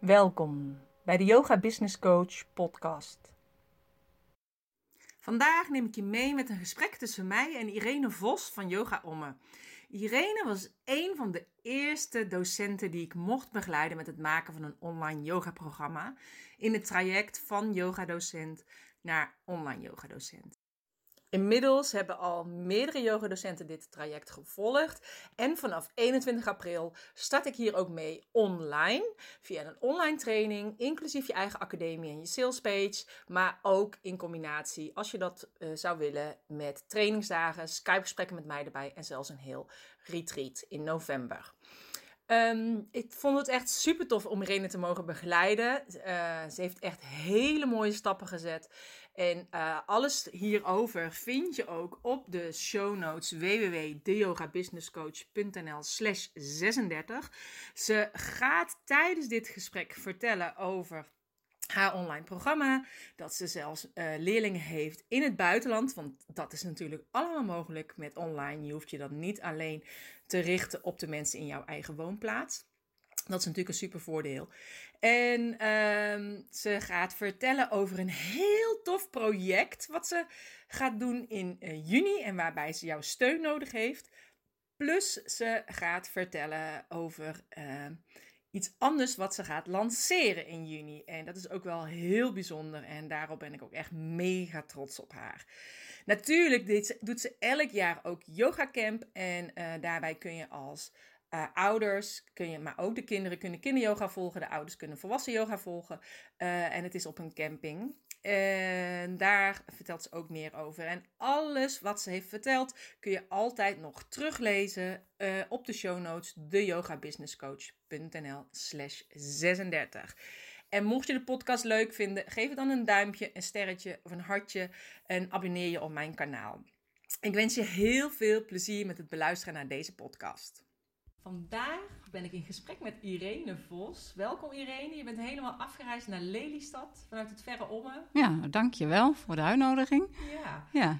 Welkom bij de Yoga Business Coach podcast. Vandaag neem ik je mee met een gesprek tussen mij en Irene Vos van Yoga Omme. Irene was een van de eerste docenten die ik mocht begeleiden met het maken van een online yoga-programma in het traject van yogadocent naar online yogadocent. Inmiddels hebben al meerdere yogadocenten dit traject gevolgd. En vanaf 21 april start ik hier ook mee online. Via een online training, inclusief je eigen academie en je salespage. Maar ook in combinatie, als je dat uh, zou willen, met trainingsdagen, Skype-gesprekken met mij erbij en zelfs een heel retreat in november. Um, ik vond het echt super tof om Irene te mogen begeleiden. Uh, ze heeft echt hele mooie stappen gezet. En uh, alles hierover vind je ook op de show notes www.deyogabusinesscoach.nl slash 36. Ze gaat tijdens dit gesprek vertellen over haar online programma. Dat ze zelfs uh, leerlingen heeft in het buitenland. Want dat is natuurlijk allemaal mogelijk met online. Je hoeft je dan niet alleen te richten op de mensen in jouw eigen woonplaats. Dat is natuurlijk een super voordeel. En uh, ze gaat vertellen over een heel tof project wat ze gaat doen in uh, juni en waarbij ze jouw steun nodig heeft. Plus ze gaat vertellen over uh, iets anders wat ze gaat lanceren in juni. En dat is ook wel heel bijzonder en daarop ben ik ook echt mega trots op haar. Natuurlijk doet ze elk jaar ook yoga camp en uh, daarbij kun je als uh, ouders kun je, maar ook de kinderen kunnen kinderyoga volgen. De ouders kunnen volwassen yoga volgen. Uh, en het is op een camping. En daar vertelt ze ook meer over. En alles wat ze heeft verteld kun je altijd nog teruglezen uh, op de show notes deyogabusinesscoach.nl slash 36. En mocht je de podcast leuk vinden, geef het dan een duimpje, een sterretje of een hartje en abonneer je op mijn kanaal. Ik wens je heel veel plezier met het beluisteren naar deze podcast. Vandaag ben ik in gesprek met Irene Vos. Welkom Irene, je bent helemaal afgereisd naar Lelystad vanuit het verre Ommen. Ja, dankjewel voor de uitnodiging. Ja. ja.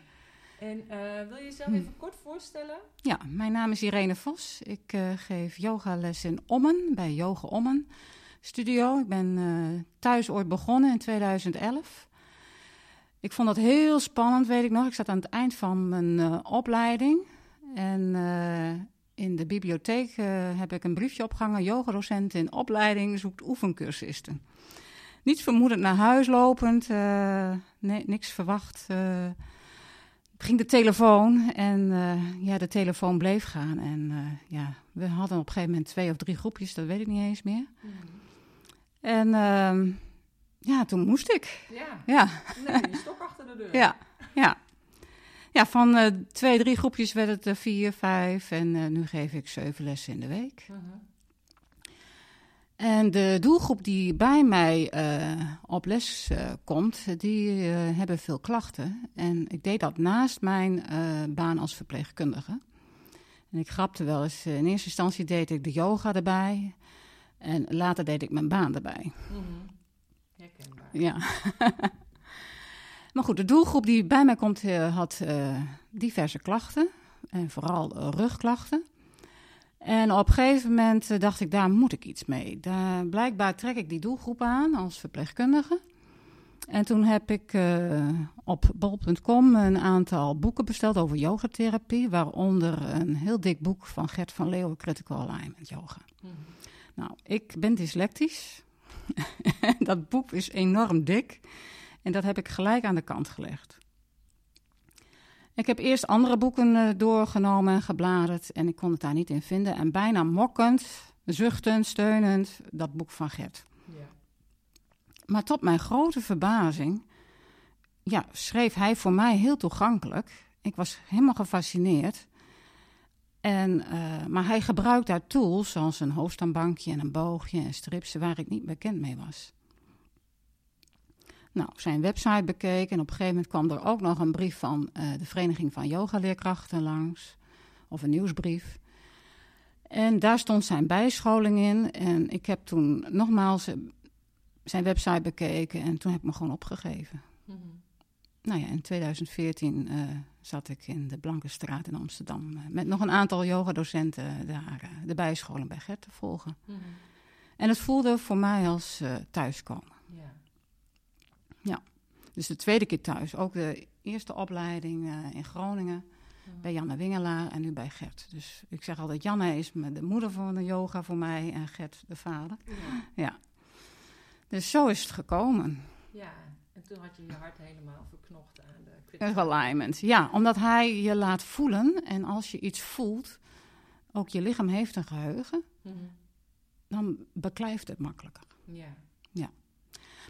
En uh, wil je jezelf even kort voorstellen? Ja, mijn naam is Irene Vos. Ik uh, geef yogales in Ommen, bij Yoga Ommen Studio. Ik ben uh, thuis ooit begonnen in 2011. Ik vond dat heel spannend, weet ik nog. Ik zat aan het eind van mijn opleiding. En in de bibliotheek uh, heb ik een briefje opgehangen. Yogadocent in opleiding zoekt oefencursisten. Niet vermoedend naar huis lopend, uh, nee, niks verwacht. Uh, ging de telefoon en ja, de telefoon bleef gaan. En ja, we hadden op een gegeven moment twee of drie groepjes, dat weet ik niet eens meer. Mm. En ehm, ja, toen moest ik. Ja. ja. Nee, je stok achter de deur. Ja, ja. Ja, van uh, twee, drie groepjes werd het uh, vier, vijf. En uh, nu geef ik zeven lessen in de week. -huh. En de doelgroep die bij mij op les komt, die hebben veel klachten. En ik deed dat naast mijn baan als verpleegkundige. En ik grapte wel eens, in eerste instantie deed ik de yoga erbij. En later deed ik mijn baan erbij. -huh. Herkenbaar. Ja. Maar goed, de doelgroep die bij mij komt uh, had uh, diverse klachten. En vooral uh, rugklachten. En op een gegeven moment dacht ik, daar moet ik iets mee. Daar, blijkbaar trek ik die doelgroep aan als verpleegkundige. En toen heb ik op bol.com een aantal boeken besteld over yogatherapie. Waaronder een heel dik boek van Gert van Leeuwen, Critical Alignment Yoga. Mm. Nou, ik ben dyslectisch. dat boek is enorm dik. En dat heb ik gelijk aan de kant gelegd. Ik heb eerst andere boeken uh, doorgenomen en gebladerd en ik kon het daar niet in vinden. En bijna mokkend, zuchtend, steunend, dat boek van Gert. Ja. Maar tot mijn grote verbazing, ja, schreef hij voor mij heel toegankelijk. Ik was helemaal gefascineerd. En, uh, maar hij gebruikt daar tools zoals een hoofdstandbankje en een boogje en strips waar ik niet bekend mee was. Nou, zijn website bekeken en op een gegeven moment kwam er ook nog een brief van uh, de Vereniging van Yogaleerkrachten langs, of een nieuwsbrief. En daar stond zijn bijscholing in en ik heb toen nogmaals zijn website bekeken en toen heb ik me gewoon opgegeven. Mm -hmm. Nou ja, in 2014 uh, zat ik in de Blanke Straat in Amsterdam uh, met nog een aantal yogadocenten daar de bijscholing bij Gert te volgen. Mm -hmm. En het voelde voor mij als eh, thuiskomen. Ja. Dus de tweede keer thuis. Ook de eerste opleiding eh, in Groningen bij Janne Wingelaar en nu bij Gert. Dus ik zeg altijd, Janne is de moeder van de yoga voor mij en Gert de vader. Ja. Ja. Dus zo is het gekomen. ja. En toen had je je hart helemaal verknocht aan de critical alignment. Ja, omdat hij je laat voelen. En als je iets voelt, ook je lichaam heeft een geheugen, Mhm. dan beklijft het makkelijker. Ja.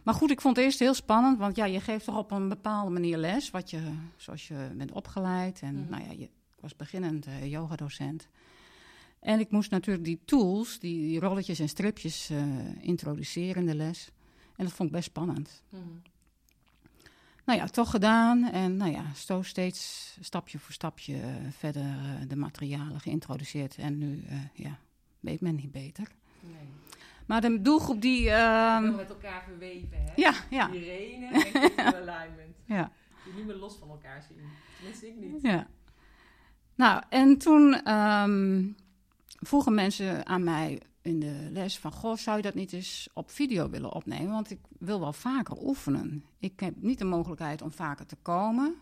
Maar goed, ik vond het eerst heel spannend, want ja, je geeft toch op een bepaalde manier les, wat je, zoals je bent opgeleid. En Mhm. nou ja, je, ik was beginnend uh, yogadocent. En ik moest natuurlijk die tools, die, die rolletjes en stripjes uh, introduceren in de les. En dat vond ik best spannend. Mhm. Nou ja, toch gedaan. En nou ja, zo steeds stapje voor stapje uh, verder de materialen geïntroduceerd. En nu, ja, weet men niet beter. Nee. Maar de doelgroep die... Uh, Wel met elkaar verweven, hè? Ja, ja. Irene en alignment. Ja. Die niet meer los van elkaar zien. Tenminste, ik niet. Ja. Nou, en toen um, vroegen mensen aan mij in de les van... Goh, zou je dat niet eens op video willen opnemen? Want ik wil wel vaker oefenen. Ik heb niet de mogelijkheid om vaker te komen.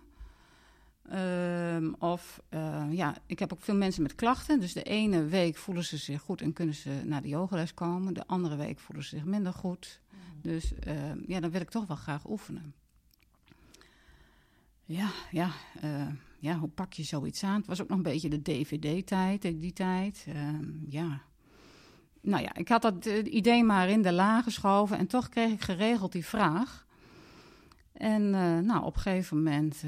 Um, of uh, ja, ik heb ook veel mensen met klachten. Dus de ene week voelen ze zich goed en kunnen ze naar de yogales komen. De andere week voelen ze zich minder goed. Mm. Dus uh, ja, dan wil ik toch wel graag oefenen. Ja, ja, uh, ja, hoe pak je zoiets aan? Het was ook nog een beetje de DVD-tijd, die tijd. ja. Nou ja, ik had dat idee maar in de la geschoven en toch kreeg ik geregeld die vraag. En nou, op een gegeven moment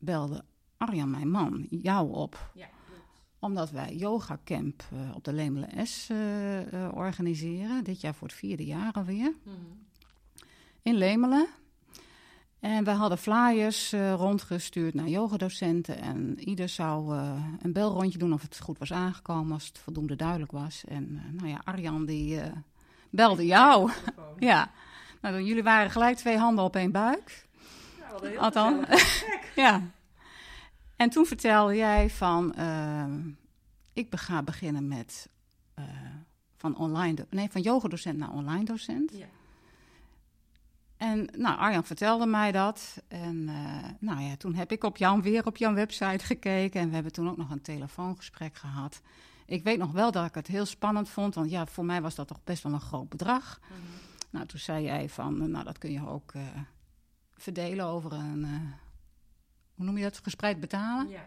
belde Arjan, mijn man, jou op. Ja. Omdat wij yoga camp uh, op de Lemelen S uh, uh, organiseren. Dit jaar voor het vierde jaar alweer. Mhm. In Lemelen. En we hadden flyers uh, rondgestuurd naar yogadocenten. En ieder zou uh, een belrondje doen of het goed was aangekomen, als het voldoende duidelijk was. En uh, nou ja, Arjan die belde jou. ja. Nou, jullie waren gelijk twee handen op één buik. Ja, Althans. ja. En toen vertelde jij van, ik ga beginnen met van online, nee, van yogadocent naar online docent. Ja. En nou, Arjan vertelde mij dat. En uh, nou ja, toen heb ik op jou, weer op jouw website gekeken. En we hebben toen ook nog een telefoongesprek gehad. Ik weet nog wel dat ik het heel spannend vond. Want ja, voor mij was dat toch best wel een groot bedrag. Mm -hmm. Nou, toen zei jij van, nou dat kun je ook uh, verdelen over een, uh, hoe noem je dat, gespreid betalen. Ja.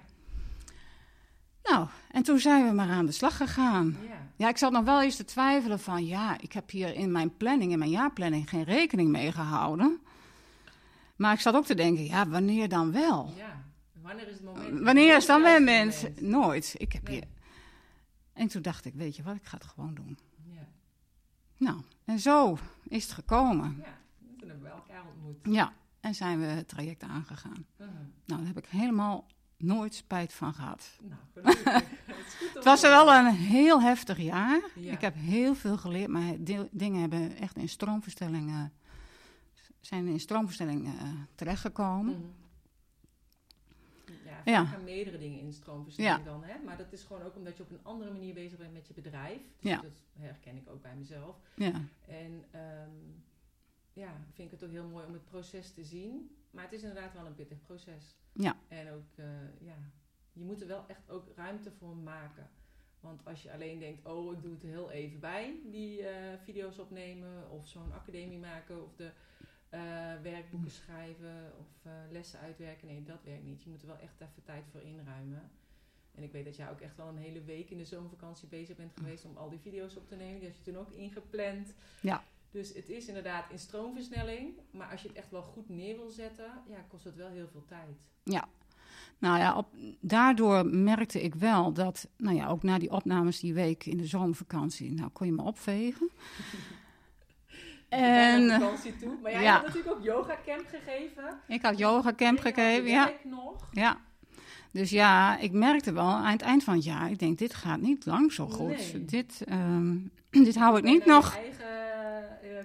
Nou, en toen zijn we maar aan de slag gegaan. Ja. Ja, ik zat nog wel eens te twijfelen van, ja, ik heb hier in mijn planning, in mijn jaarplanning, geen rekening mee gehouden. Maar ik zat ook te denken, ja, wanneer dan wel? Ja, wanneer is het moment? Wanneer is dan wel? Nooit. Ik heb Nee. hier... En toen dacht ik, weet je wat, ik ga het gewoon doen. Ja. Nou, en zo is het gekomen. ja, toen hebben we elkaar ontmoet. Ja, en zijn we het traject aangegaan. Mhm. Nou, daar heb ik helemaal nooit spijt van gehad. Nou. Het was er wel een heel heftig jaar. Ja. Ik heb heel veel geleerd, maar de- dingen hebben echt in stroomverstelling, eh, zijn in stroomverstelling eh, terechtgekomen. Ja, Ja. gaan meerdere dingen in stroomverstelling Ja. dan, hè? Maar dat is gewoon ook omdat je op een andere manier bezig bent met je bedrijf. Dus Ja. dat herken ik ook bij mezelf. Ja, En ehm, ja, vind ik het ook heel mooi om het proces te zien. Maar het is inderdaad wel een pittig proces. Ja. En ook, eh, ja, je moet er wel echt ook ruimte voor maken. Want als je alleen denkt, oh, ik doe het heel even bij, die eh, video's opnemen of zo'n academie maken of de eh, werkboeken schrijven of lessen uitwerken. Nee, dat werkt niet. Je moet er wel echt even tijd voor inruimen. En ik weet dat jij ook echt wel een hele week in de zomervakantie bezig bent geweest om al die video's op te nemen. Die had je toen ook ingepland. Ja. Dus het is inderdaad in stroomversnelling. Maar als je het echt wel goed neer wil zetten, ja, kost het wel heel veel tijd. nou ja, op, daardoor merkte ik wel dat, nou ja, ook na die opnames die week in de zomervakantie, nou kon je me opvegen. En vakantie toe. Maar jij ja. had natuurlijk ook yoga camp gegeven. ik had yoga camp En je had gegeven, ja. nog. Ja. Dus ja, ik merkte wel aan het eind van het jaar, ik denk, dit gaat niet lang zo goed. Nee. Dit, ehm, dit hou ik niet nog. Eigen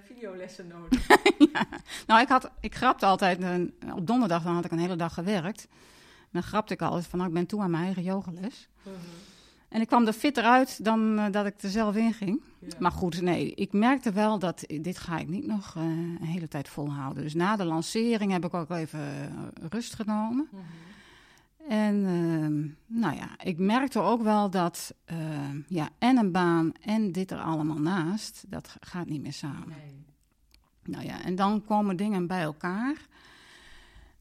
videolessen nodig. ja. Nou, ik, had, ik grapte altijd, een, op donderdag dan had ik een hele dag gewerkt. Dan grapte ik altijd van, nou, ik ben toe aan mijn eigen yogales. Mhm. En ik kwam er fitter uit dan eh, dat ik er zelf in ging. Ja. Maar goed, nee, ik merkte wel dat dit ga ik niet nog eh, een hele tijd volhouden. Dus na de lancering heb ik ook even eh, rust genomen. Mhm. En ehm, nou ja, ik merkte ook wel dat ehm, ja, en een baan en dit er allemaal naast, dat gaat niet meer samen. Nee. Nou ja, en dan komen dingen bij elkaar.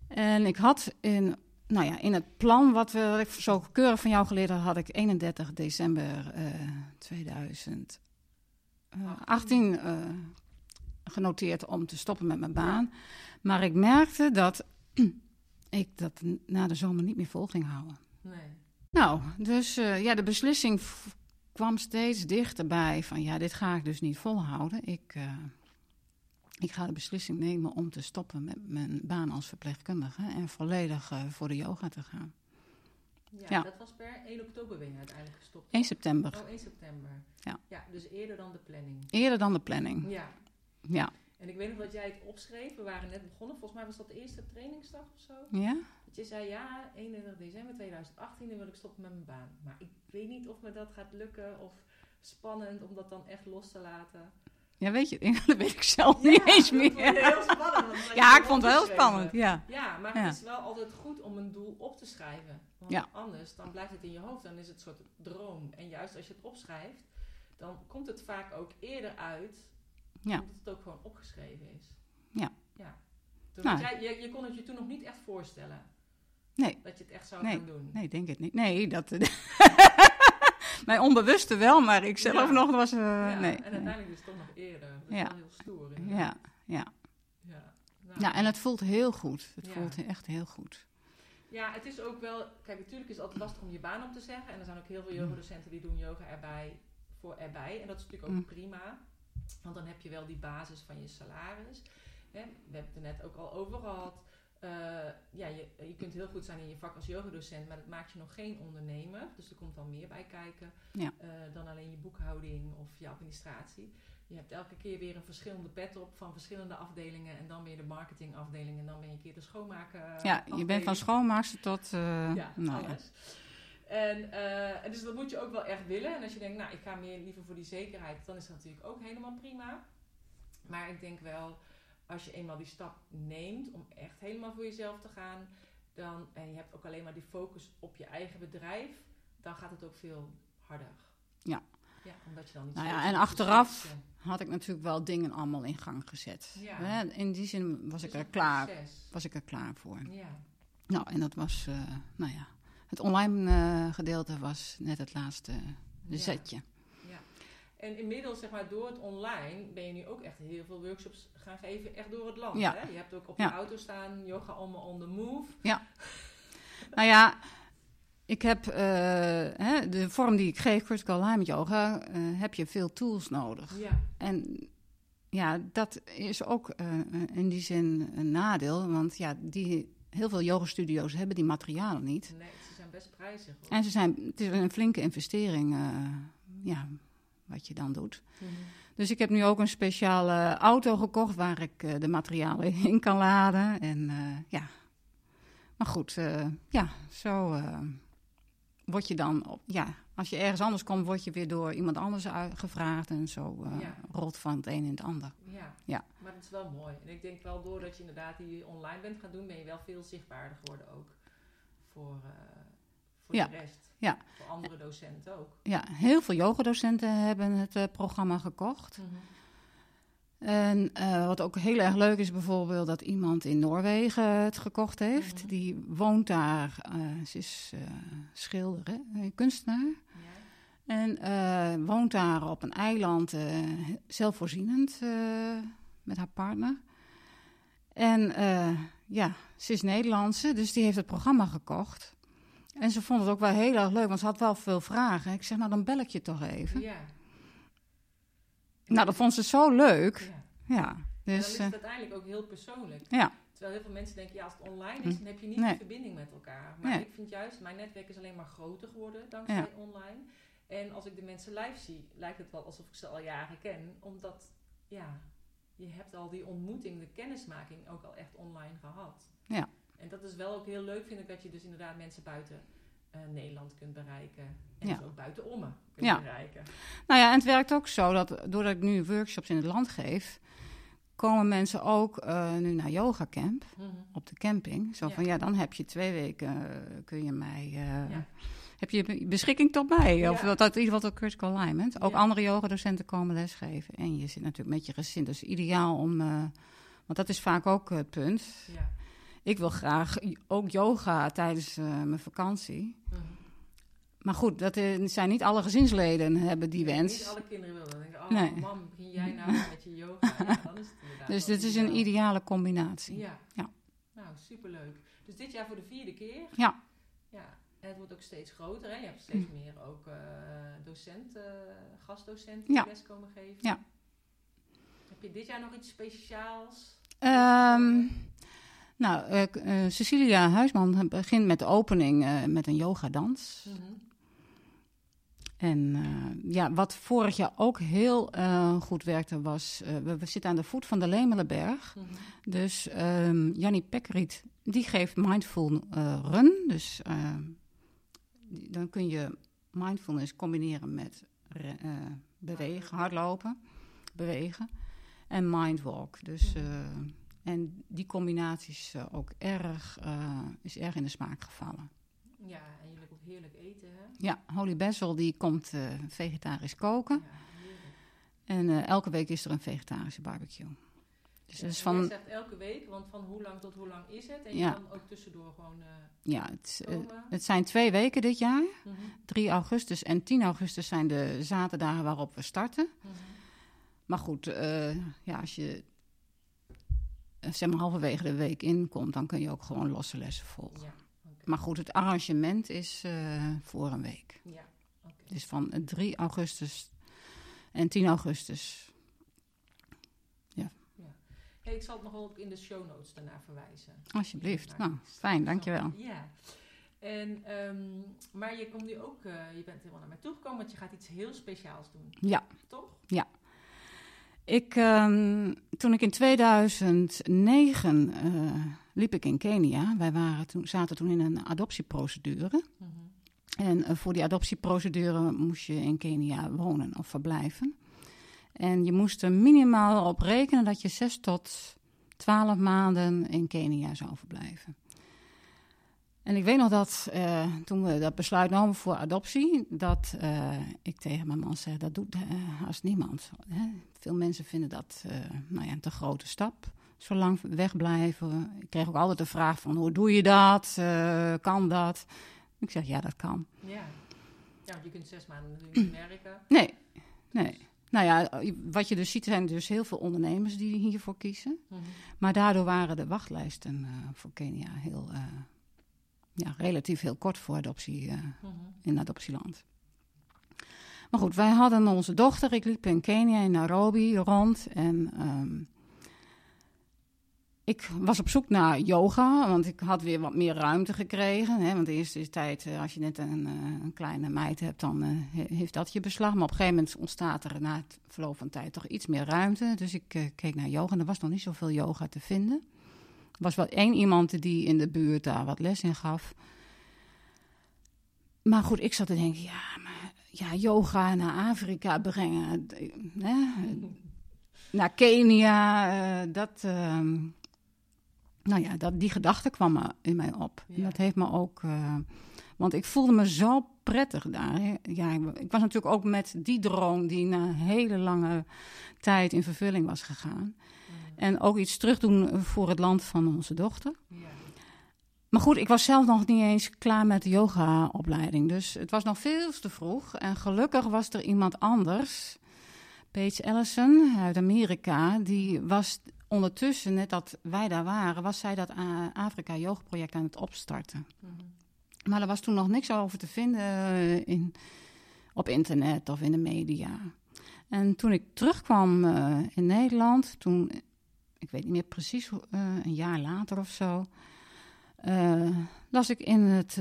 En ik had in, nou ja, in het plan wat, we, wat ik zo keurig van jou geleerd had, had ik 31 december eh 2018 eh, genoteerd om te stoppen met mijn baan. Maar ik merkte dat ik dat na de zomer niet meer vol ging houden. Nee. Nou, dus eh, ja, de beslissing kwam steeds dichterbij van ja, dit ga ik dus niet volhouden. Ik, eh, ik ga de beslissing nemen om te stoppen met mijn baan als verpleegkundige en volledig eh, voor de yoga te gaan. Ja, Ja. dat was per 1 oktober ben je uiteindelijk gestopt. 1 september, Oh, 1 september. Ja. Ja, dus eerder dan de planning. eerder dan de planning. Ja. Ja. En ik weet nog dat jij het opschreef. We waren net begonnen. Volgens mij was dat de eerste trainingsdag of zo. Ja? Dat je zei, ja, 31 december 2018 dan wil ik stoppen met mijn baan. Maar ik weet niet of me dat gaat lukken of spannend om dat dan echt los te laten. Ja, weet je, dat weet ik zelf niet eens dat vond meer. heel spannend. Ja, ik vond het heel spannend, ja. Ja, maar Ja. het is wel altijd goed om een doel op te schrijven. Want Ja. anders, dan blijft het in je hoofd. Dan is het een soort droom. En juist als je het opschrijft, dan komt het vaak ook eerder uit. Ja. Omdat het ook gewoon opgeschreven is. Ja. ja. Toen Nou. jij, je, je kon het je toen nog niet echt voorstellen. Nee. Dat je het echt zou Nee. gaan doen. Nee, denk het niet. Nee, dat... Mijn onbewuste wel, maar ik zelf Ja. nog was... eh, ja, nee. en uiteindelijk is het toch nog eerder. Dat is Ja. wel heel stoer. inderdaad. Ja, ja. Ja. Nou, ja, en het voelt heel goed. Het voelt echt heel goed. Ja, het is ook wel... Kijk, natuurlijk is het altijd lastig om je baan op te zeggen. En er zijn ook heel veel yogadocenten die doen yoga erbij voor erbij. En dat is natuurlijk ook Mm. prima. Want dan heb je wel die basis van je salaris. Hè? We hebben het er net ook al over gehad. Eh, ja, je, je kunt heel goed zijn in je vak als yogadocent, maar dat maakt je nog geen ondernemer. Dus er komt dan meer bij kijken Ja. eh, dan alleen je boekhouding of je administratie. Je hebt elke keer weer een verschillende pet op van verschillende afdelingen. En dan weer de marketingafdeling. En dan ben je een keer de schoonmaken. eh, Ja, je bent van schoonmaakster tot... Ja, nou ja. En, eh, en dus dat moet je ook wel echt willen. En als je denkt, nou, ik ga meer liever voor die zekerheid, dan is dat natuurlijk ook helemaal prima. Maar ik denk wel, als je eenmaal die stap neemt om echt helemaal voor jezelf te gaan, dan, en je hebt ook alleen maar die focus op je eigen bedrijf, dan gaat het ook veel harder. Ja. Ja, omdat je dan niet Nou ja, en achteraf had ik natuurlijk wel dingen allemaal in gang gezet. Ja. Hè, In die zin was Het ik er klaar, proces. was ik er klaar voor. Ja. Nou, en dat was, eh, nou ja, het online eh, gedeelte was net het laatste Ja. zetje. En inmiddels, zeg maar, door het online ben je nu ook echt heel veel workshops gaan geven, echt door het land. Ja. Hè? Je hebt ook op Ja. je auto staan, yoga on, on the move. Nou ja, ik heb eh, hè, de vorm die ik geef, Critical Alignment Yoga, eh, heb je veel tools nodig. Ja, En ja, dat is ook eh, in die zin een nadeel, want ja, die, heel veel yogastudio's hebben die materialen niet. nee, best prijzig. Hoor. En ze zijn, het is een flinke investering, eh, ja, wat je dan doet. Mhm. Dus ik heb nu ook een speciale auto gekocht waar ik eh, de materialen in kan laden. En eh, ja, maar goed, ja, zo word je dan, op, ja, als je ergens anders komt, word je weer door iemand anders gevraagd. En zo Ja. rolt van het een in het ander. Ja. Ja. maar het is wel mooi. En ik denk wel, doordat je inderdaad die online bent gaan doen, ben je wel veel zichtbaarder geworden ook voor, voor Ja. de rest. Ja. Voor andere docenten ook. Ja, heel veel yogadocenten hebben het eh, programma gekocht. En eh, wat ook heel erg leuk is bijvoorbeeld dat iemand in Noorwegen het gekocht heeft. Mhm. Die woont daar, eh, ze is schilder, hè, kunstenaar. Ja. En woont daar op een eiland, zelfvoorzienend met haar partner. En ja, ze is Nederlandse, dus die heeft het programma gekocht. En ze vond het ook wel heel erg leuk, want ze had wel veel vragen. Ik zeg, nou dan bel ik je toch even. Ja. Nou, dat vond ze zo leuk. Ja. Ja, En dus dan is eh, het uiteindelijk ook heel persoonlijk. ja, Terwijl heel veel mensen denken, ja, als het online is, dan heb je niet Nee. die verbinding met elkaar. Maar Nee. ik vind juist, mijn netwerk is alleen maar groter geworden dankzij Ja. online. En als ik de mensen live zie, lijkt het wel alsof ik ze al jaren ken. Omdat, ja, je hebt al die ontmoeting, de kennismaking ook al echt online gehad. Ja. En dat is wel ook heel leuk, vind ik, dat je dus inderdaad mensen buiten eh, Nederland kunt bereiken. En Ja. dus ook buiten Ommen kunt Ja. bereiken. Nou ja, en het werkt ook zo dat doordat ik nu workshops in het land geef, komen mensen ook eh, nu naar yoga camp Mhm. op de camping. Zo van ja, dan heb je twee weken, eh, kun je mij, heb je be- beschikking tot mij. Of dat, dat in ieder geval tot critical alignment. Ook andere yogadocenten komen lesgeven. En je zit natuurlijk met je gezin, dus ideaal om, want dat is vaak ook het punt. Ja. Ik wil graag ook yoga tijdens eh, mijn vakantie. Mhm. Maar goed, dat eh, zijn niet alle gezinsleden hebben die Niet wens. alle kinderen willen. Dan denken, oh Nee. mam, begin jij nou met je yoga? Ja, dan is het Dus dit is een ideale combinatie. Ja. Ja. Nou, superleuk. Dus dit jaar voor de vierde keer. Ja. Ja. Het wordt ook steeds groter. Hè? Je hebt steeds meer ook eh docenten, gastdocenten die Ja. les komen geven. Ja. Heb je dit jaar nog iets speciaals? Ehm, nou, eh, eh, Cecilia Huisman begint met de opening eh, met een yogadans. Mhm. En ja, wat vorig jaar ook heel goed werkte was... we, we zitten aan de voet van de Lemelenberg. Mhm. Dus ehm Jannie Pekkeriet, die geeft mindful run. Dus eh, die- dan kun je mindfulness combineren met bewegen, hardlopen, bewegen. En mindwalk. Dus, Mhm. En die combinatie is eh, ook erg, eh, is erg in de smaak gevallen. Ja, en jullie ook heerlijk eten, hè? Ja, Holy Basil die komt eh, vegetarisch koken. Ja. En elke week is er een vegetarische barbecue. Dus Ja, is van, zegt elke week, want van hoe lang tot hoe lang is het? En Ja. je kan ook tussendoor gewoon ja, het, het zijn twee weken dit jaar. Mhm. 3 augustus en 10 augustus zijn de zaterdagen waarop we starten. Mhm. Maar goed, ja, als je zeg maar halverwege de week inkomt, dan kun je ook gewoon losse lessen volgen. Ja. Maar goed, het arrangement is eh, voor een week. Ja. Dus van eh, 3 augustus en 10 augustus. Hey, ik zal het nog wel in de show notes daarna verwijzen. Alsjeblieft. Nou, fijn, dankjewel. Ja. En, ehm, maar je komt nu ook, eh, je bent helemaal naar mij toegekomen, want je gaat iets heel speciaals doen, Ja. toch? Ik, ehm, toen ik in 2009 eh, liep ik in Kenia. Wij waren toen, zaten toen in een adoptieprocedure. Mhm. En eh, voor die adoptieprocedure moest je in Kenia wonen of verblijven. En je moest er minimaal op rekenen dat je 6 tot 12 maanden in Kenia zou verblijven. En ik weet nog dat eh, toen we dat besluit namen voor adoptie, dat eh, ik tegen mijn man zei: dat doet eh als niemand. Hè. Veel mensen vinden dat nou ja, een te grote stap. Zo lang wegblijven. Ik kreeg ook altijd de vraag van hoe doe je dat? Kan dat? Ik zeg ja, dat kan. Ja. ja, je kunt zes maanden natuurlijk niet werken. Nee, nee. Nou ja, wat je dus ziet zijn dus heel veel ondernemers die hiervoor kiezen. Mhm. Maar daardoor waren de wachtlijsten voor Kenia heel, ja, relatief heel kort voor adoptie eh, Mhm. in adoptieland. Maar goed, wij hadden onze dochter. Ik liep in Kenia, in Nairobi rond. En ehm, ik was op zoek naar yoga, want ik had weer wat meer ruimte gekregen. Hè, want de eerste tijd, eh, als je net een, eh, een kleine meid hebt, dan he- heeft dat je beslag. Maar op een gegeven moment ontstaat er na het verloop van tijd toch iets meer ruimte. Dus ik keek naar yoga en er was nog niet zoveel yoga te vinden. Er was wel één iemand die in de buurt daar wat les in gaf. Maar goed, ik zat te denken, ja, maar ja, yoga naar Afrika brengen, hè, naar Kenia, eh, dat, ehm, nou ja, dat, die gedachte kwam in mij op. En dat heeft me ook, eh, want ik voelde me zo prettig daar. Ja, ik, was natuurlijk ook met die droom die na een hele lange tijd in vervulling was gegaan. En ook iets terugdoen voor het land van onze dochter. Ja. Maar goed, ik was zelf nog niet eens klaar met de yoga-opleiding. Dus het was nog veel te vroeg. En gelukkig was er iemand anders, Paige Ellison uit Amerika. Die was ondertussen, net dat wij daar waren, was zij dat Afrika Yoga-project aan het opstarten. Mhm. Maar er was toen nog niks over te vinden eh, in, op internet of in de media. En toen ik terugkwam eh, in Nederland, toen, ik weet niet meer precies, eh, een jaar later of zo, las ik in het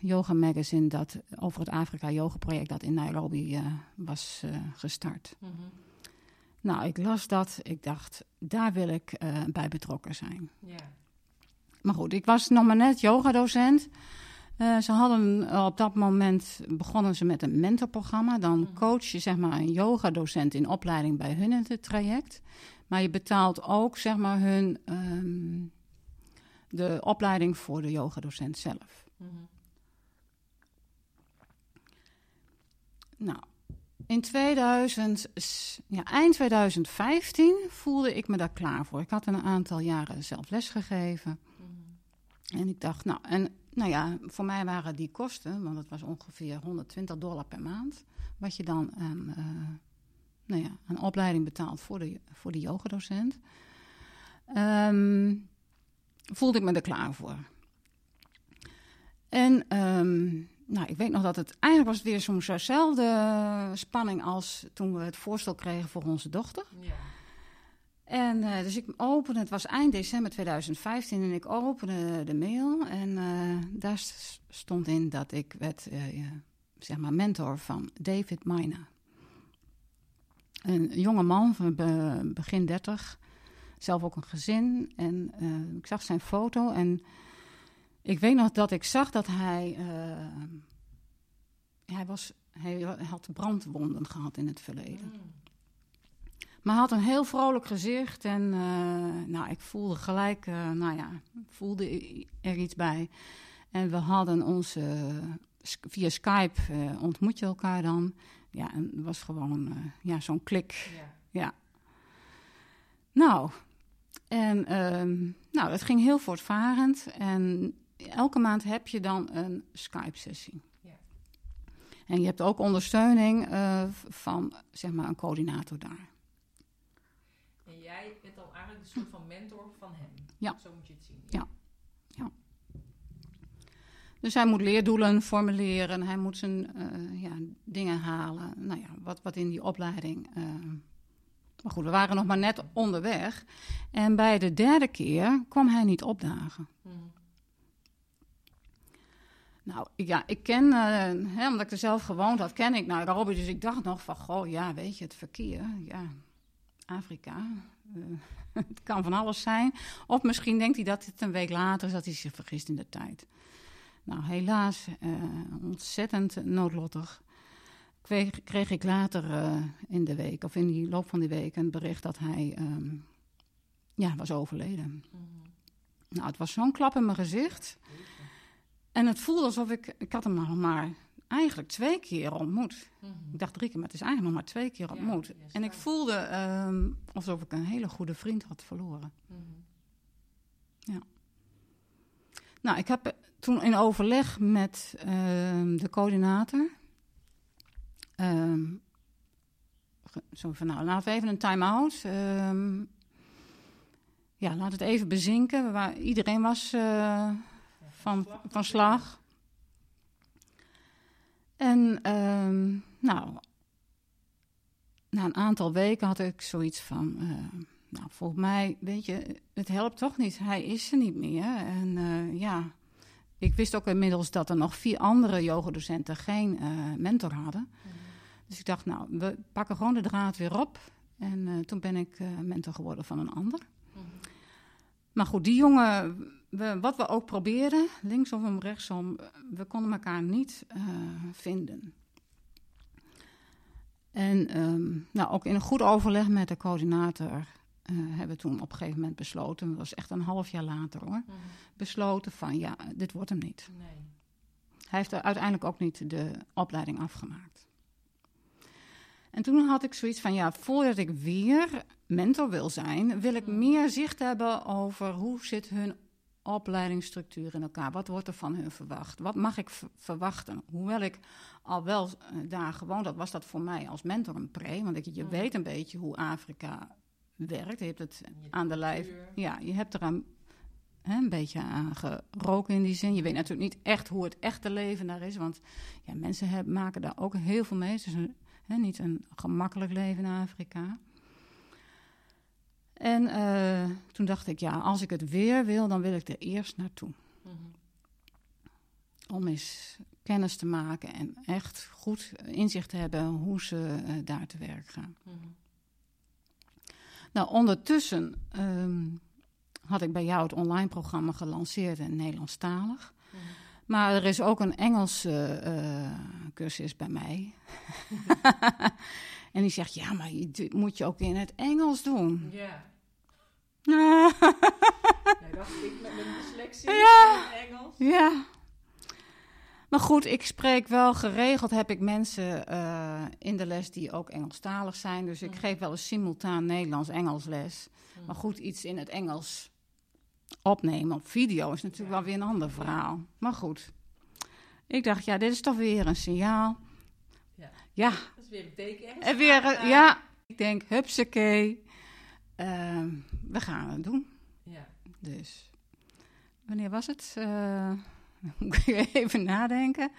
yoga magazine dat over het Afrika Yoga project dat in Nairobi was gestart. Mhm. Nou, ik las dat, ik dacht, daar wil ik bij betrokken zijn. Maar goed, ik was nog maar net yogadocent. Eh, ze hadden eh, op dat moment begonnen ze met een mentorprogramma. Dan Mhm. coach je zeg maar een yogadocent in opleiding bij hun in het traject. Maar je betaalt ook zeg maar hun ehm, de opleiding voor de yogadocent zelf. Mhm. Nou, in 2000, s- ja, eind 2015 voelde ik me daar klaar voor. Ik had een aantal jaren zelf lesgegeven. Mhm. En ik dacht, nou, en, nou ja, voor mij waren die kosten, want het was ongeveer 120 dollar per maand, wat je dan aan, eh, nou ja, aan opleiding betaalt voor de, voor de yogadocent. Ehm, voelde ik me er klaar voor. En ehm, nou, ik weet nog dat het eigenlijk was weer zo'n zo'nzelfde spanning als toen we het voorstel kregen voor onze dochter. Ja. En eh, dus ik opende, het was eind december 2015 en ik opende de mail en eh, daar stond in dat ik werd, eh, zeg maar, mentor van David Mina. Een jonge man van be- begin 30, zelf ook een gezin. En ik zag zijn foto en ik weet nog dat ik zag dat hij, hij, was, hij had brandwonden gehad in het verleden. Mhm. Maar hij had een heel vrolijk gezicht en eh, nou, ik voelde gelijk, eh, nou ja, voelde er iets bij. En we hadden onze, sk- via Skype eh, ontmoet je elkaar dan. Ja, en het was gewoon eh, ja, zo'n klik. Ja. Nou, en ehm, nou, dat ging heel voortvarend. En elke maand heb je dan een Skype-sessie. Ja. En je hebt ook ondersteuning eh, van zeg maar, een coördinator daar. Jij bent dan eigenlijk een soort van mentor van hem. Ja. Zo moet je het zien. Ja. Dus hij moet leerdoelen formuleren, hij moet zijn eh, ja, dingen halen. Nou ja, wat, wat in die opleiding. eh, maar goed, we waren nog maar net onderweg. En bij de derde keer kwam hij niet opdagen. Mhm. Nou, ja, ik ken, eh, hè, omdat ik er zelf gewoond had, ken ik Nairobi. Dus ik dacht nog van, goh, ja, weet je, het verkeer, ja, Afrika. Eh, het kan van alles zijn. Of misschien denkt hij dat het een week later is, dat hij zich vergist in de tijd. Nou, helaas, eh, ontzettend noodlottig. Kreeg, kreeg ik later eh, in de week, of in die loop van die week, een bericht dat hij ehm, ja, was overleden. Mhm. Nou, het was zo'n klap in mijn gezicht. En het voelde alsof ik... Ik had hem nog maar eigenlijk twee keer ontmoet. Mhm. Ik dacht drie keer, maar het is eigenlijk nog maar twee keer Ja, ontmoet. ja, en ik voelde ehm, alsof ik een hele goede vriend had verloren. Mhm. Nou, ik heb toen in overleg met ehm, de coördinator... ehm, zo van, nou, laten we even een time-out. ja, laat het even bezinken. Waar, iedereen was eh, Ja, van, van slag. En ehm, nou, na een aantal weken had ik zoiets van, eh, nou, volgens mij, weet je, het helpt toch niet. Hij is er niet meer. En eh, ja, ik wist ook inmiddels dat er nog vier andere yogadocenten geen eh, mentor hadden. Mhm. Dus ik dacht, nou, we pakken gewoon de draad weer op. En toen ben ik mentor geworden van een ander. Mhm. Maar goed, die jongen, we, wat we ook probeerden, linksom, rechtsom, we konden elkaar niet eh, vinden. En ehm, nou, ook in een goed overleg met de coördinator eh, hebben we toen op een gegeven moment besloten, dat was echt een half jaar later hoor, Mhm. besloten van ja, dit wordt hem niet. Nee. Hij heeft er uiteindelijk ook niet de opleiding afgemaakt. En toen had ik zoiets van, ja, voordat ik weer mentor wil zijn, wil ik Mm. meer zicht hebben over hoe zit hun opleidingsstructuur in elkaar. Wat wordt er van hun verwacht? Wat mag ik verwachten? Hoewel ik al wel eh, daar gewoond had, was dat voor mij als mentor een pre. Want ik, je Mm. weet een beetje hoe Afrika werkt. Je hebt het Je aan de lijf. Ja, je hebt er een, hè, een beetje aan geroken in die zin. Je weet natuurlijk niet echt hoe het echte leven daar is. Want ja, mensen hebben, maken daar ook heel veel mee. Het is een, hè, niet een gemakkelijk leven in Afrika. En eh, toen dacht ik, ja, als ik het weer wil, dan wil ik er eerst naartoe. Mhm. Om eens kennis te maken en echt goed inzicht te hebben hoe ze eh, daar te werk gaan. Mhm. Nou, ondertussen ehm, had ik bij jou het online programma gelanceerd in Nederlandstalig. Mhm. Maar er is ook een Engels eh, eh, cursus bij mij. en die zegt, ja, maar je, moet je ook in het Engels doen. Ja. ja. Nee, dacht ik met mijn dyslexie Ja. in Engels. Ja. Maar goed, ik spreek wel geregeld. Heb ik mensen eh, in de les die ook Engelstalig zijn. Dus ik Mhm. geef wel eens simultaan Nederlands-Engels les. Mhm. Maar goed, iets in het Engels opnemen op video is natuurlijk Ja. wel weer een ander verhaal. Maar goed, ik dacht, ja, dit is toch weer een signaal. Ja. Ja, Dat is weer een teken. ergens en weer, eh, ja, ik denk, hupsakee. Ehm, we gaan het doen. Ja. Dus, wanneer was het? Moet ik even nadenken.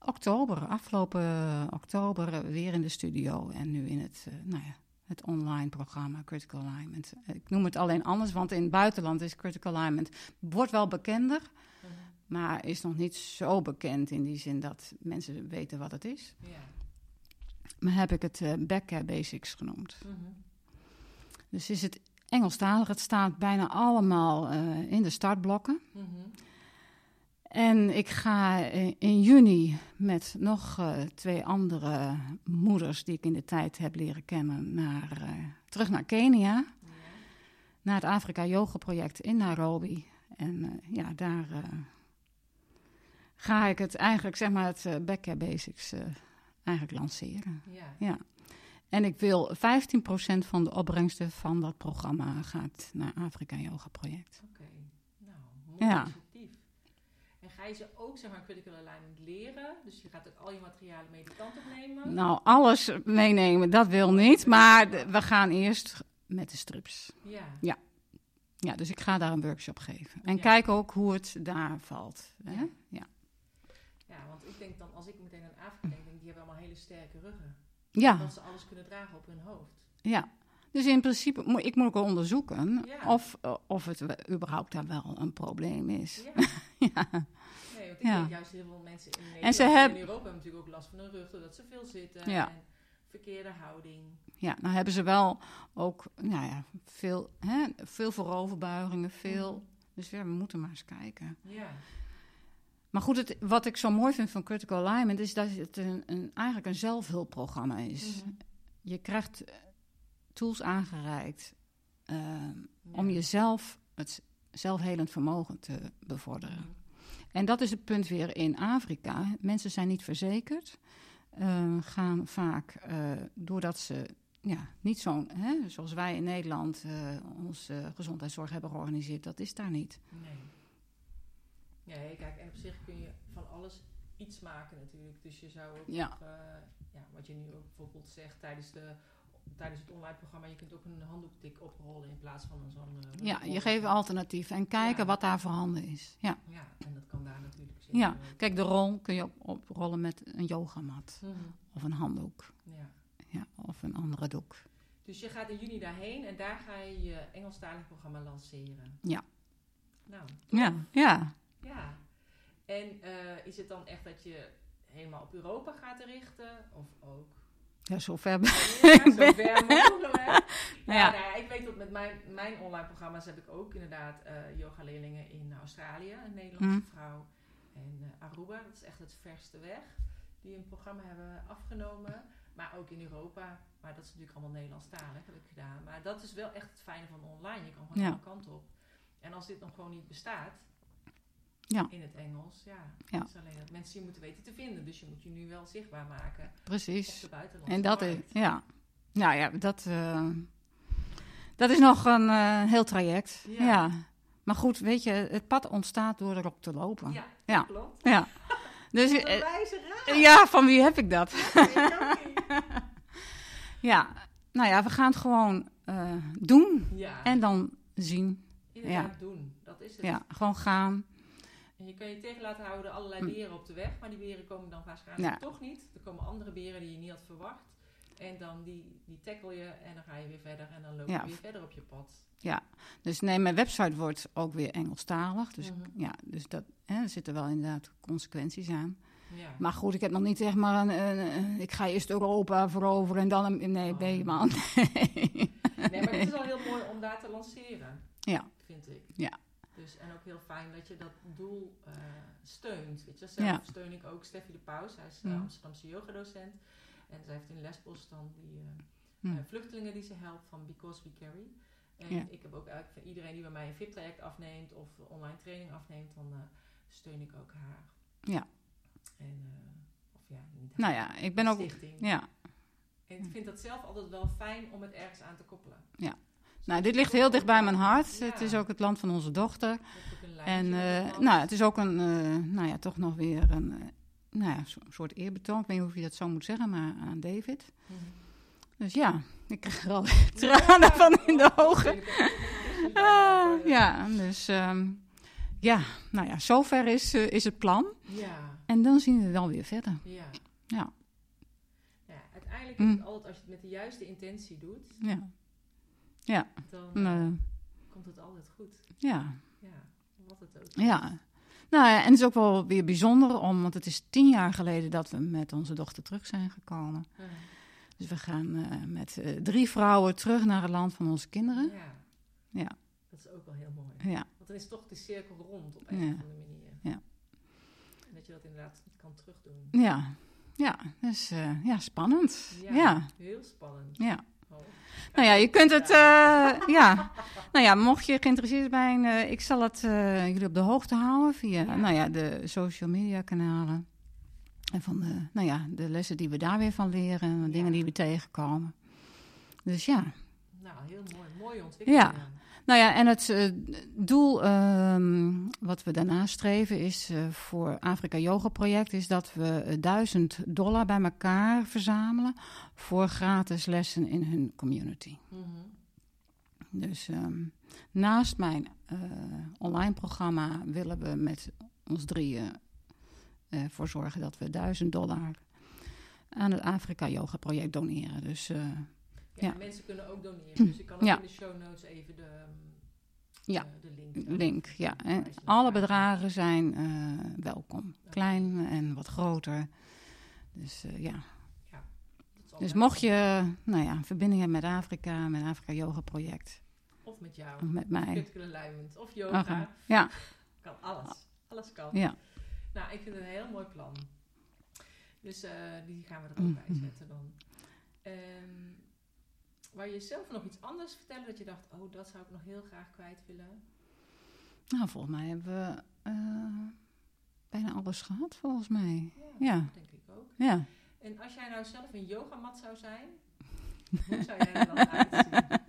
Oktober, afgelopen oktober eh, weer in de studio. En nu in het, nou ja, het online programma Critical Alignment. Ik noem het alleen anders, want in het buitenland is Critical Alignment... wordt wel bekender, Mhm. maar is nog niet zo bekend... in die zin dat mensen weten wat het is. Ja. Maar heb ik het eh Backcare Basics genoemd. Mhm. Dus is het Engelstalig. Het staat bijna allemaal eh, in de startblokken. Mhm. En ik ga in in juni met nog eh, twee andere moeders die ik in de tijd heb leren kennen naar, eh, terug naar Kenia. Naar het Afrika Yoga project in Nairobi. En eh, ja, daar eh, ga ik het eigenlijk, zeg maar, het uh, Backcare Basics eh, eigenlijk lanceren. Ja. Ja. En ik wil 15% van de opbrengsten van dat programma gaat naar Afrika Yoga project. Oké. Nou, mooi Ja. initiatief. En ga je ze ook, zeg maar, critical alignment leren? Dus je gaat ook al je materialen mee de kant opnemen? Nou, alles meenemen, dat wil niet. Maar we gaan eerst met de strips. Ja. Ja, dus ik ga daar een workshop geven. En Ja. kijk ook hoe het daar valt. Hè? Ja. Ja. Ja, want ik denk dan, als ik meteen aan Afrika denk, die hebben allemaal hele sterke ruggen. Ja, Dat ze alles kunnen dragen op hun hoofd. ja. Dus in principe, moet ik moet ook wel onderzoeken Ja. of, of het überhaupt daar wel een probleem is. Ja. Ja, Nee, want ik Ja. juist heel veel mensen in Nederland ze en hebben- in Europa hebben natuurlijk ook last van hun rug, doordat ze veel zitten Ja. en verkeerde houding. ja, nou hebben ze wel ook nou ja, veel, hè, veel vooroverbuigingen, veel. Mhm. Dus ja, we moeten maar eens kijken. Ja. Maar goed, het, wat ik zo mooi vind van Critical Alignment is dat het een, een, eigenlijk een zelfhulpprogramma is. Mhm. Je krijgt eh, tools aangereikt eh, om jezelf het zelfhelend vermogen te bevorderen. Mhm. En dat is het punt weer in Afrika. Mensen zijn niet verzekerd, eh, gaan vaak eh, doordat ze ja, niet zo'n, hè, zoals wij in Nederland eh, onze gezondheidszorg hebben georganiseerd, dat is daar niet. Nee. Nee, kijk, en op zich kun je van alles iets maken natuurlijk. Dus je zou ook, Ja. eh, ja, wat je nu ook bijvoorbeeld zegt tijdens, de, tijdens het online programma, je kunt ook een handdoektik oprollen in plaats van een zo'n... eh, Ja, je geeft alternatieven en kijken Ja. wat daar voorhanden is. Ja. Ja, en dat kan daar natuurlijk zeker Ja, kijk, de rol kun je op, oprollen met een yogamat Mhm. of een handdoek Ja. ja, of een andere doek. Dus je gaat in juni daarheen en daar ga je je Engelstalig programma lanceren. Ja. Nou, Ja, ja. Ja. En eh, is het dan echt dat je helemaal op Europa gaat richten? Of ook ja zover ben Ja, zo ver mogelijk. Ja, Ja. nou ja, ik weet dat met mijn, mijn online programma's heb ik ook inderdaad eh yoga-leerlingen in Australië, een Nederlandse Mm. vrouw. En eh, Aruba, dat is echt het verste weg, die een programma hebben afgenomen. Maar ook in Europa, maar dat is natuurlijk allemaal Nederlandstalig, heb ik gedaan. Maar dat is wel echt het fijne van online, je kan gewoon Ja. alle kanten op. En als dit nog gewoon niet bestaat, Ja. in het Engels, ja, Ja. is alleen dat mensen je moeten weten te vinden. Dus je moet je nu wel zichtbaar maken Precies. En dat is, ja. Nou ja, dat, eh, dat is nog een eh, heel traject. Ja. Ja. Maar goed, weet je, het pad ontstaat door erop te lopen. Ja, Ja. klopt. Ja. Dus, eh, ja, van wie heb ik dat? Niet. Ja, nou ja, we gaan het gewoon doen Ja, en dan zien. inderdaad doen. Dat is het. Ja, gewoon gaan. Je kan je tegen laten houden allerlei Hm. beren op de weg, maar die beren komen dan waarschijnlijk Ja. toch niet. Er komen andere beren die je niet had verwacht. En dan die, die tackle je en dan ga je weer verder en dan loop je Ja. weer verder op je pad. Dus nee, mijn website wordt ook weer Engelstalig. Dus Mhm. ja, dus dat, hè, er zitten wel inderdaad consequenties aan. Ja. Maar goed, ik heb nog niet zeg maar een- ik ga eerst Europa veroveren en dan een, nee, Oh. nee man. Nee. Nee, maar het is al heel mooi om daar te lanceren. Ja. Vind ik. Ja. Dus en ook heel fijn dat je dat doel eh, steunt. Weet je, zelf Ja. steun ik ook Steffi de Paus. Hij is Mm. Amsterdamse yogadocent. En zij heeft in Lesbos dan die eh, Mm. eh, vluchtelingen die ze helpt van Because We Carry. En Ja. ik heb ook eigenlijk voor iedereen die bij mij een VIP-traject afneemt of online training afneemt, dan steun ik ook haar. Ja. En, of ja, niet haar, Nou ja, ik ben ook. stichting. Ja, En ik vind dat zelf altijd wel fijn om het ergens aan te koppelen. Nou, dit ligt heel dicht bij mijn hart. Ja. Het is ook het land van onze dochter. En eh, nou, het is ook een, eh, nou ja, toch nog weer een, eh, nou ja, soort eerbetoon. Ik weet niet of je dat zo moet zeggen, maar aan David. Mhm. Dus ja, ik krijg er al tranen van in de ogen. Ah, ja, dus ehm, ja, nou ja, zover is, is het plan. Ja, En dan zien we wel weer verder. ja. Ja. Ja, uiteindelijk is Mm. het altijd als je het met de juiste intentie doet, Ja, dan eh, komt het altijd goed. ja, Ja, wat het ook. ja. Nou ja, en het is ook wel weer bijzonder, om, want het is tien jaar geleden dat we met onze dochter terug zijn gekomen. Ja. Dus we gaan eh, met eh, drie vrouwen terug naar het land van onze kinderen. Ja. Ja. Dat is ook wel heel mooi. Ja, Want dan is toch de cirkel rond op een Ja. of andere manier. Ja. En dat je dat inderdaad kan terugdoen. ja, ja. Dus ja, spannend. Ja, Ja, Heel spannend. ja. Nou ja, je kunt het, eh, ja. Nou ja, mocht je geïnteresseerd zijn, eh, ik zal het eh, jullie op de hoogte houden via, Ja. nou ja, de social media kanalen. En van de, nou ja, de lessen die we daar weer van leren en de Ja. dingen die we tegenkomen. Dus ja. Nou, heel mooi. Mooie ontwikkeling. Ja. Nou ja, en het eh, doel ehm, wat we daarna streven is eh, voor Afrika Yoga Project... is dat we eh, 1000 dollar bij elkaar verzamelen voor gratis lessen in hun community. Mhm. Dus ehm, naast mijn online programma willen we met ons drieën ervoor zorgen dat we 1000 dollar aan het Afrika Yoga Project doneren. Dus Ja, Ja. mensen kunnen ook doneren. Dus ik kan ook Ja. in de show notes even de, ehm, Ja. de link. link, ja. En alle bedragen zijn eh, welkom. Klein en wat groter. Dus eh, ja. Dus mocht je nou ja, een verbinding hebben met Afrika, met Afrika Yoga Project, Of met jou. of met mij. Of yoga. Ja, Kan alles. Alles kan. ja. Nou, ik vind het een heel mooi plan. Dus eh, die gaan we er ook Mm, bij mm. zetten dan. Ehm waar je zelf nog iets anders vertellen dat je dacht, oh, dat zou ik nog heel graag kwijt willen. Nou, volgens mij hebben we eh, bijna alles gehad, volgens mij. Ja. dat denk ik ook. Ja. En als jij nou zelf een yogamat zou zijn, hoe zou jij er dan uitzien?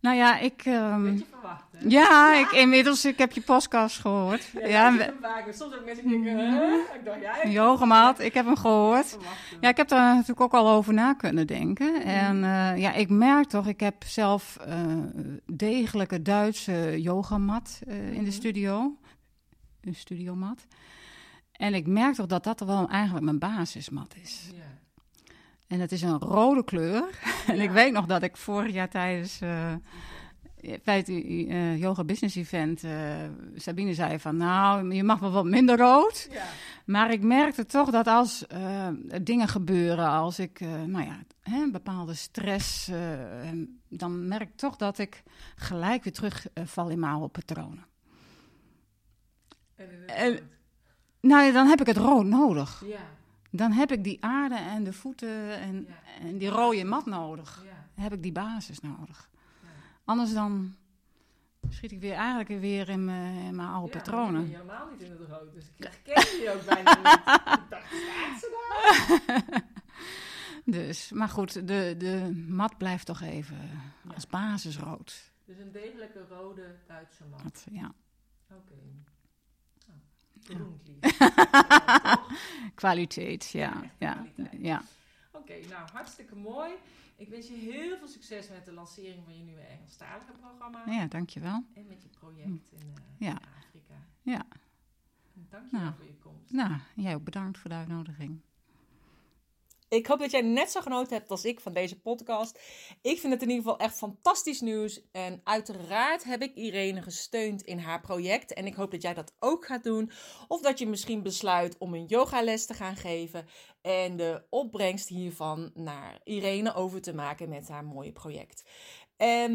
Nou ja, ik... ehm, Beetje verwachten. Ja, ik, inmiddels, ik heb je podcast gehoord. Ja, Ja, we- een vaak. Soms ook mensen die denken, huh? Ik dacht, jij een yogamaat, ik heb hem gehoord. Ja, ik heb daar natuurlijk ook al over na kunnen denken. En eh, ja, ik merk toch, ik heb zelf eh degelijke Duitse yogamat eh, in de Mhm. studio. Een studiomat. En ik merk toch dat dat er wel eigenlijk mijn basismat is. Ja. En het is een rode kleur. en ik weet nog dat ik vorig jaar tijdens bij het eh, yoga business event eh, Sabine zei van nou, je mag wel wat minder rood. Ja. Maar ik merkte toch dat als eh, dingen gebeuren, als ik, nou ja, hè, bepaalde stress, dan merk ik toch dat ik gelijk weer terugval in mijn oude patronen. En, in. Nou ja, dan heb ik het rood nodig. Ja. Dan heb ik die aarde en de voeten en, Ja. en die rode mat nodig. Heb ik die basis nodig. Anders dan schiet ik weer eigenlijk weer in mijn, oude Ja, patronen. ik ben helemaal niet in het rood, dus ik herken je ook bijna niet. Ik dacht, ze daar? Dus, maar goed, de, de mat blijft toch even Ja. als basis rood. Dus een degelijke rode Duitse man. Dat, ja. Oké. Lief. Toch? Kwaliteit, ja. Ja, ja. Oké, nou hartstikke mooi. Ik wens je heel veel succes met de lancering van je nieuwe Engelstalige programma. ja, dankjewel. En met je project in, eh, Ja. in Afrika. Ja. En Dank je wel Nou. voor je komst. Nou, jij ook bedankt voor de uitnodiging. Ik hoop dat jij net zo genoten hebt als ik van deze podcast. Ik vind het in ieder geval echt fantastisch nieuws. En uiteraard heb ik Irene gesteund in haar project. En ik hoop dat jij dat ook gaat doen. Of dat je misschien besluit om een yogales te gaan geven. En de opbrengst hiervan naar Irene over te maken met haar mooie project. En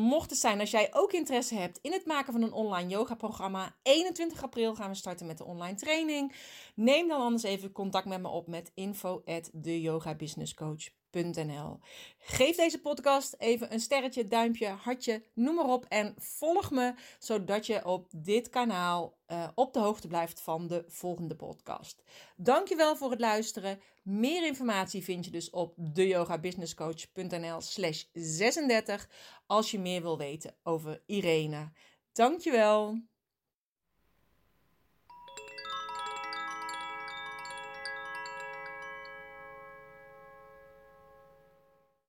mocht het zijn als jij ook interesse hebt in het maken van een online yoga programma, 21 april gaan we starten met de online training. Neem dan anders even contact met me op met info at Geef deze podcast even een sterretje, duimpje, hartje, noem maar op. En volg me, zodat je op dit kanaal uh, op de hoogte blijft van de volgende podcast. Dankjewel voor het luisteren. Meer informatie vind je dus op deyogabusinesscoach.nl slash 36 als je meer wil weten over Irene. Dankjewel.